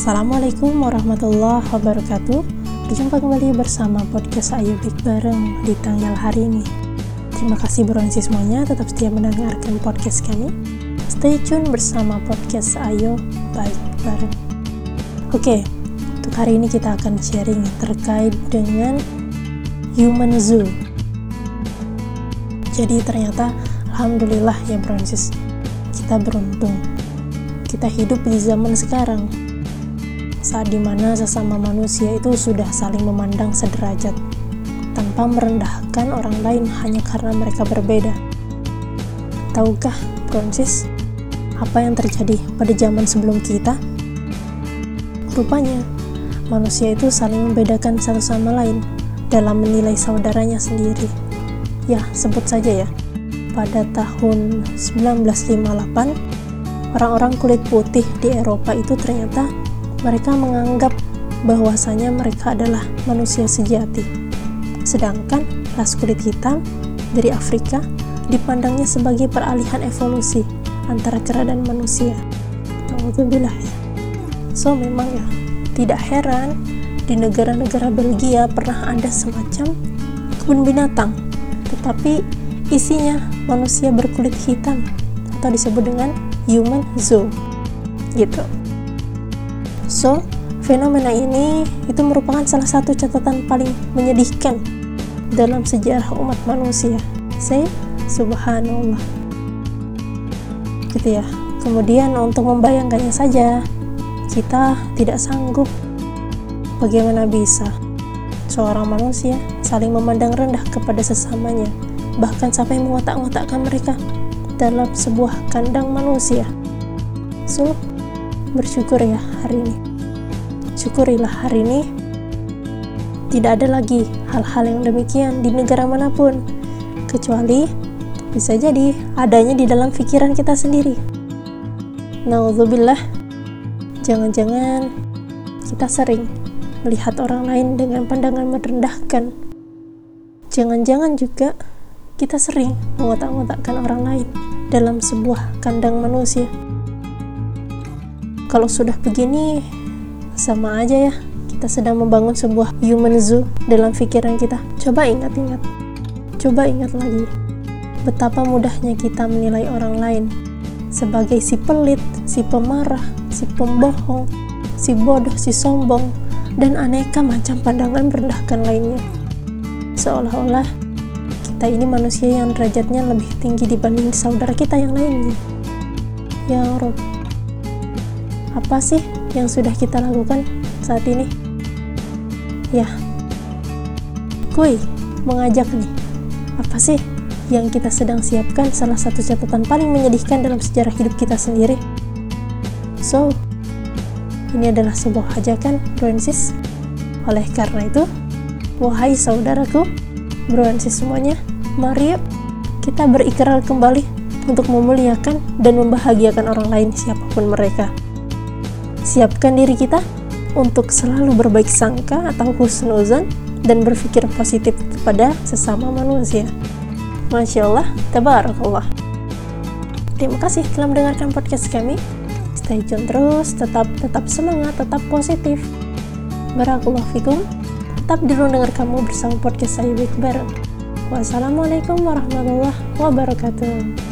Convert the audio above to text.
Assalamualaikum warahmatullahi wabarakatuh. Berjumpa kembali bersama podcast Ayo Baik Bareng di tanggal hari ini. Terima kasih beronsi semuanya tetap setia mendengarkan podcast kami. Stay tune bersama podcast Ayo Baik Bareng. Oke, untuk hari ini kita akan sharing terkait dengan Human Zoo. Jadi ternyata Alhamdulillah ya Bronsis Kita beruntung. Kita hidup di zaman sekarang saat di mana sesama manusia itu sudah saling memandang sederajat tanpa merendahkan orang lain hanya karena mereka berbeda. Tahukah, Francis, apa yang terjadi pada zaman sebelum kita? Rupanya, manusia itu saling membedakan satu sama lain dalam menilai saudaranya sendiri. Ya, sebut saja ya. Pada tahun 1958, orang-orang kulit putih di Eropa itu ternyata mereka menganggap bahwasanya mereka adalah manusia sejati. Sedangkan ras kulit hitam dari Afrika dipandangnya sebagai peralihan evolusi antara kera dan manusia. Alhamdulillah ya. So memang ya, tidak heran di negara-negara Belgia pernah ada semacam kebun binatang, tetapi isinya manusia berkulit hitam atau disebut dengan human zoo. Gitu. So, fenomena ini itu merupakan salah satu catatan paling menyedihkan dalam sejarah umat manusia. Say, subhanallah. Gitu ya. Kemudian untuk membayangkannya saja, kita tidak sanggup bagaimana bisa seorang manusia saling memandang rendah kepada sesamanya, bahkan sampai mengotak-ngotakkan mereka dalam sebuah kandang manusia. So, bersyukur ya hari ini. Syukurilah hari ini. Tidak ada lagi hal-hal yang demikian di negara mana pun kecuali bisa jadi adanya di dalam pikiran kita sendiri. Naudzubillah jangan-jangan kita sering melihat orang lain dengan pandangan merendahkan. Jangan-jangan juga kita sering mengotak-ngotakkan orang lain dalam sebuah kandang manusia kalau sudah begini sama aja ya. Kita sedang membangun sebuah human zoo dalam pikiran kita. Coba ingat-ingat. Coba ingat lagi. Betapa mudahnya kita menilai orang lain sebagai si pelit, si pemarah, si pembohong, si bodoh, si sombong, dan aneka macam pandangan merendahkan lainnya. Seolah-olah kita ini manusia yang derajatnya lebih tinggi dibanding saudara kita yang lainnya. Ya Rob, apa sih yang sudah kita lakukan saat ini? Ya, gue mengajak nih, apa sih yang kita sedang siapkan salah satu catatan paling menyedihkan dalam sejarah hidup kita sendiri? So, ini adalah sebuah ajakan, Broensis. Oleh karena itu, wahai saudaraku, Broensis semuanya, mari yuk kita berikrar kembali untuk memuliakan dan membahagiakan orang lain siapa pun mereka siapkan diri kita untuk selalu berbaik sangka atau husnuzan dan berpikir positif kepada sesama manusia. Masya Allah, tabarakallah. Terima kasih telah mendengarkan podcast kami. Stay tune terus, tetap tetap semangat, tetap positif. Barakallah fikum. Tetap di ruang dengar kamu bersama podcast saya Baik Bareng. Wassalamualaikum warahmatullahi wabarakatuh.